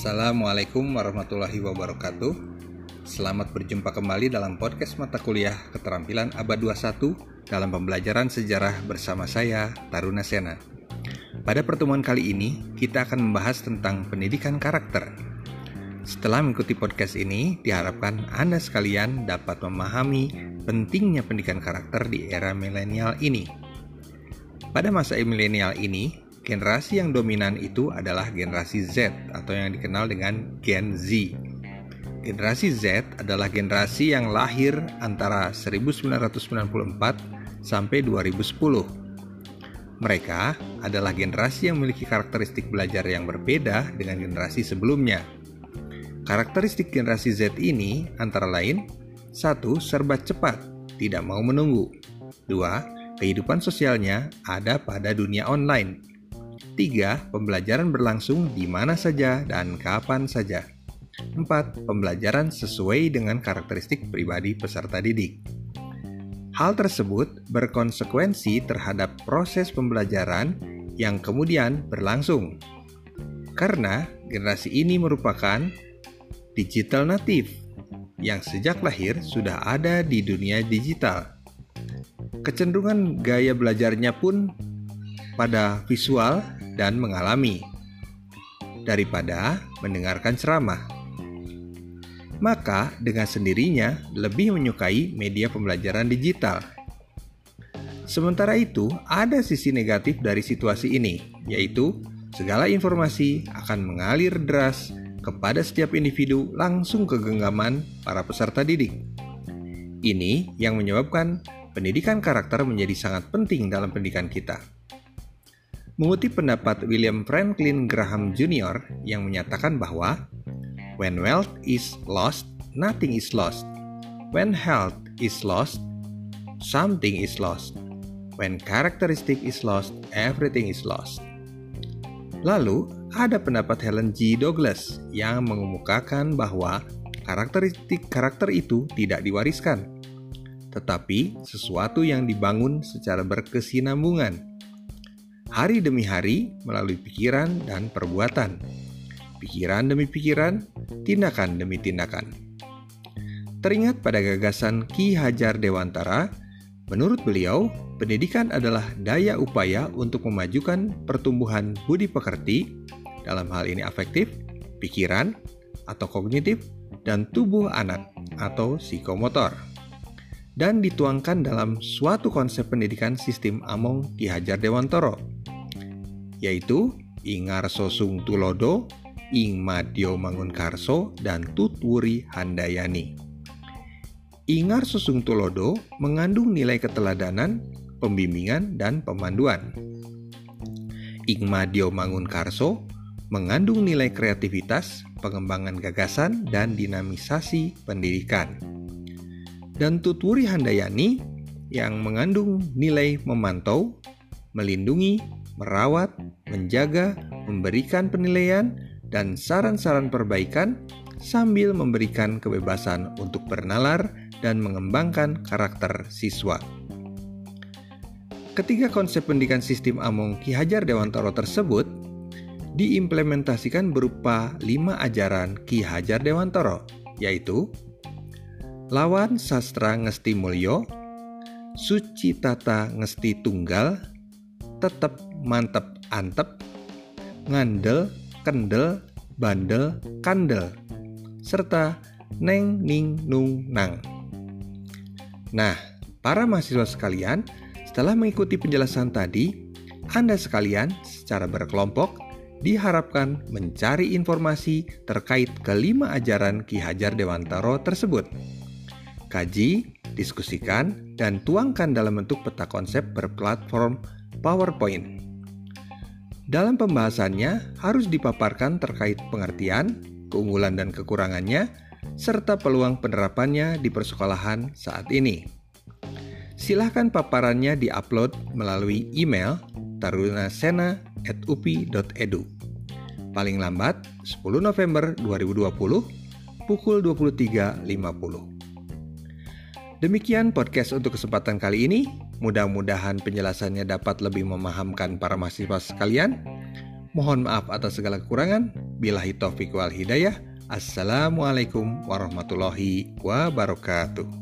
Assalamualaikum warahmatullahi wabarakatuh Selamat berjumpa kembali dalam podcast mata kuliah keterampilan abad 21 dalam pembelajaran sejarah bersama saya, Taruna Sena. Pada pertemuan kali ini, kita akan membahas tentang pendidikan karakter. Setelah mengikuti podcast ini, diharapkan Anda sekalian dapat memahami pentingnya pendidikan karakter di era milenial ini. Pada masa milenial ini, Generasi yang dominan itu adalah generasi Z atau yang dikenal dengan Gen Z. Generasi Z adalah generasi yang lahir antara 1994 sampai 2010. Mereka adalah generasi yang memiliki karakteristik belajar yang berbeda dengan generasi sebelumnya. Karakteristik generasi Z ini antara lain satu serba cepat, tidak mau menunggu. Dua, kehidupan sosialnya ada pada dunia online. Tiga, pembelajaran berlangsung di mana saja dan kapan saja. Empat, pembelajaran sesuai dengan karakteristik pribadi peserta didik. Hal tersebut berkonsekuensi terhadap proses pembelajaran yang kemudian berlangsung. Karena generasi ini merupakan digital native yang sejak lahir sudah ada di dunia digital. Kecenderungan gaya belajarnya pun pada visual dan mengalami daripada mendengarkan ceramah. Maka dengan sendirinya lebih menyukai media pembelajaran digital. Sementara itu, ada sisi negatif dari situasi ini, yaitu segala informasi akan mengalir deras kepada setiap individu langsung ke genggaman para peserta didik. Ini yang menyebabkan pendidikan karakter menjadi sangat penting dalam pendidikan kita. Mengutip pendapat William Franklin Graham Jr. yang menyatakan bahwa when wealth is lost, nothing is lost. When health is lost, something is lost. When characteristic is lost, everything is lost. Lalu, ada pendapat Helen G. Douglas yang mengemukakan bahwa karakteristik karakter itu tidak diwariskan, tetapi sesuatu yang dibangun secara berkesinambungan hari demi hari melalui pikiran dan perbuatan. Pikiran demi pikiran, tindakan demi tindakan. Teringat pada gagasan Ki Hajar Dewantara, menurut beliau, pendidikan adalah daya upaya untuk memajukan pertumbuhan budi pekerti, dalam hal ini afektif, pikiran, atau kognitif, dan tubuh anak atau psikomotor dan dituangkan dalam suatu konsep pendidikan sistem Among Ki Hajar Dewantara yaitu Ingarso Sung Tulodo, Ing Madyo Mangunkarso, dan Tutwuri Handayani. Ingarso Sung Tulodo mengandung nilai keteladanan, pembimbingan, dan pemanduan. Ing Madyo Mangunkarso mengandung nilai kreativitas, pengembangan gagasan, dan dinamisasi pendidikan. Dan Tutwuri Handayani yang mengandung nilai memantau, melindungi, merawat, menjaga, memberikan penilaian, dan saran-saran perbaikan sambil memberikan kebebasan untuk bernalar dan mengembangkan karakter siswa. Ketiga konsep pendidikan sistem Among Ki Hajar Dewantara tersebut diimplementasikan berupa lima ajaran Ki Hajar Dewantara, yaitu Lawan Sastra Ngesti Mulyo, Suci Tata Ngesti Tunggal, Tetep mantep antep, ngandel, kendel, bandel, kandel, serta neng, ning, nung, nang. Nah, para mahasiswa sekalian, setelah mengikuti penjelasan tadi, Anda sekalian secara berkelompok diharapkan mencari informasi terkait kelima ajaran Ki Hajar Dewantara tersebut. Kaji, diskusikan, dan tuangkan dalam bentuk peta konsep berplatform PowerPoint. Dalam pembahasannya harus dipaparkan terkait pengertian, keunggulan dan kekurangannya, serta peluang penerapannya di persekolahan saat ini. Silahkan paparannya diupload melalui email tarunasena.upi.edu. Paling lambat 10 November 2020 pukul 23.50. Demikian podcast untuk kesempatan kali ini. Mudah-mudahan penjelasannya dapat lebih memahamkan para mahasiswa sekalian. Mohon maaf atas segala kekurangan. Bilahi taufiq wal hidayah. Assalamualaikum warahmatullahi wabarakatuh.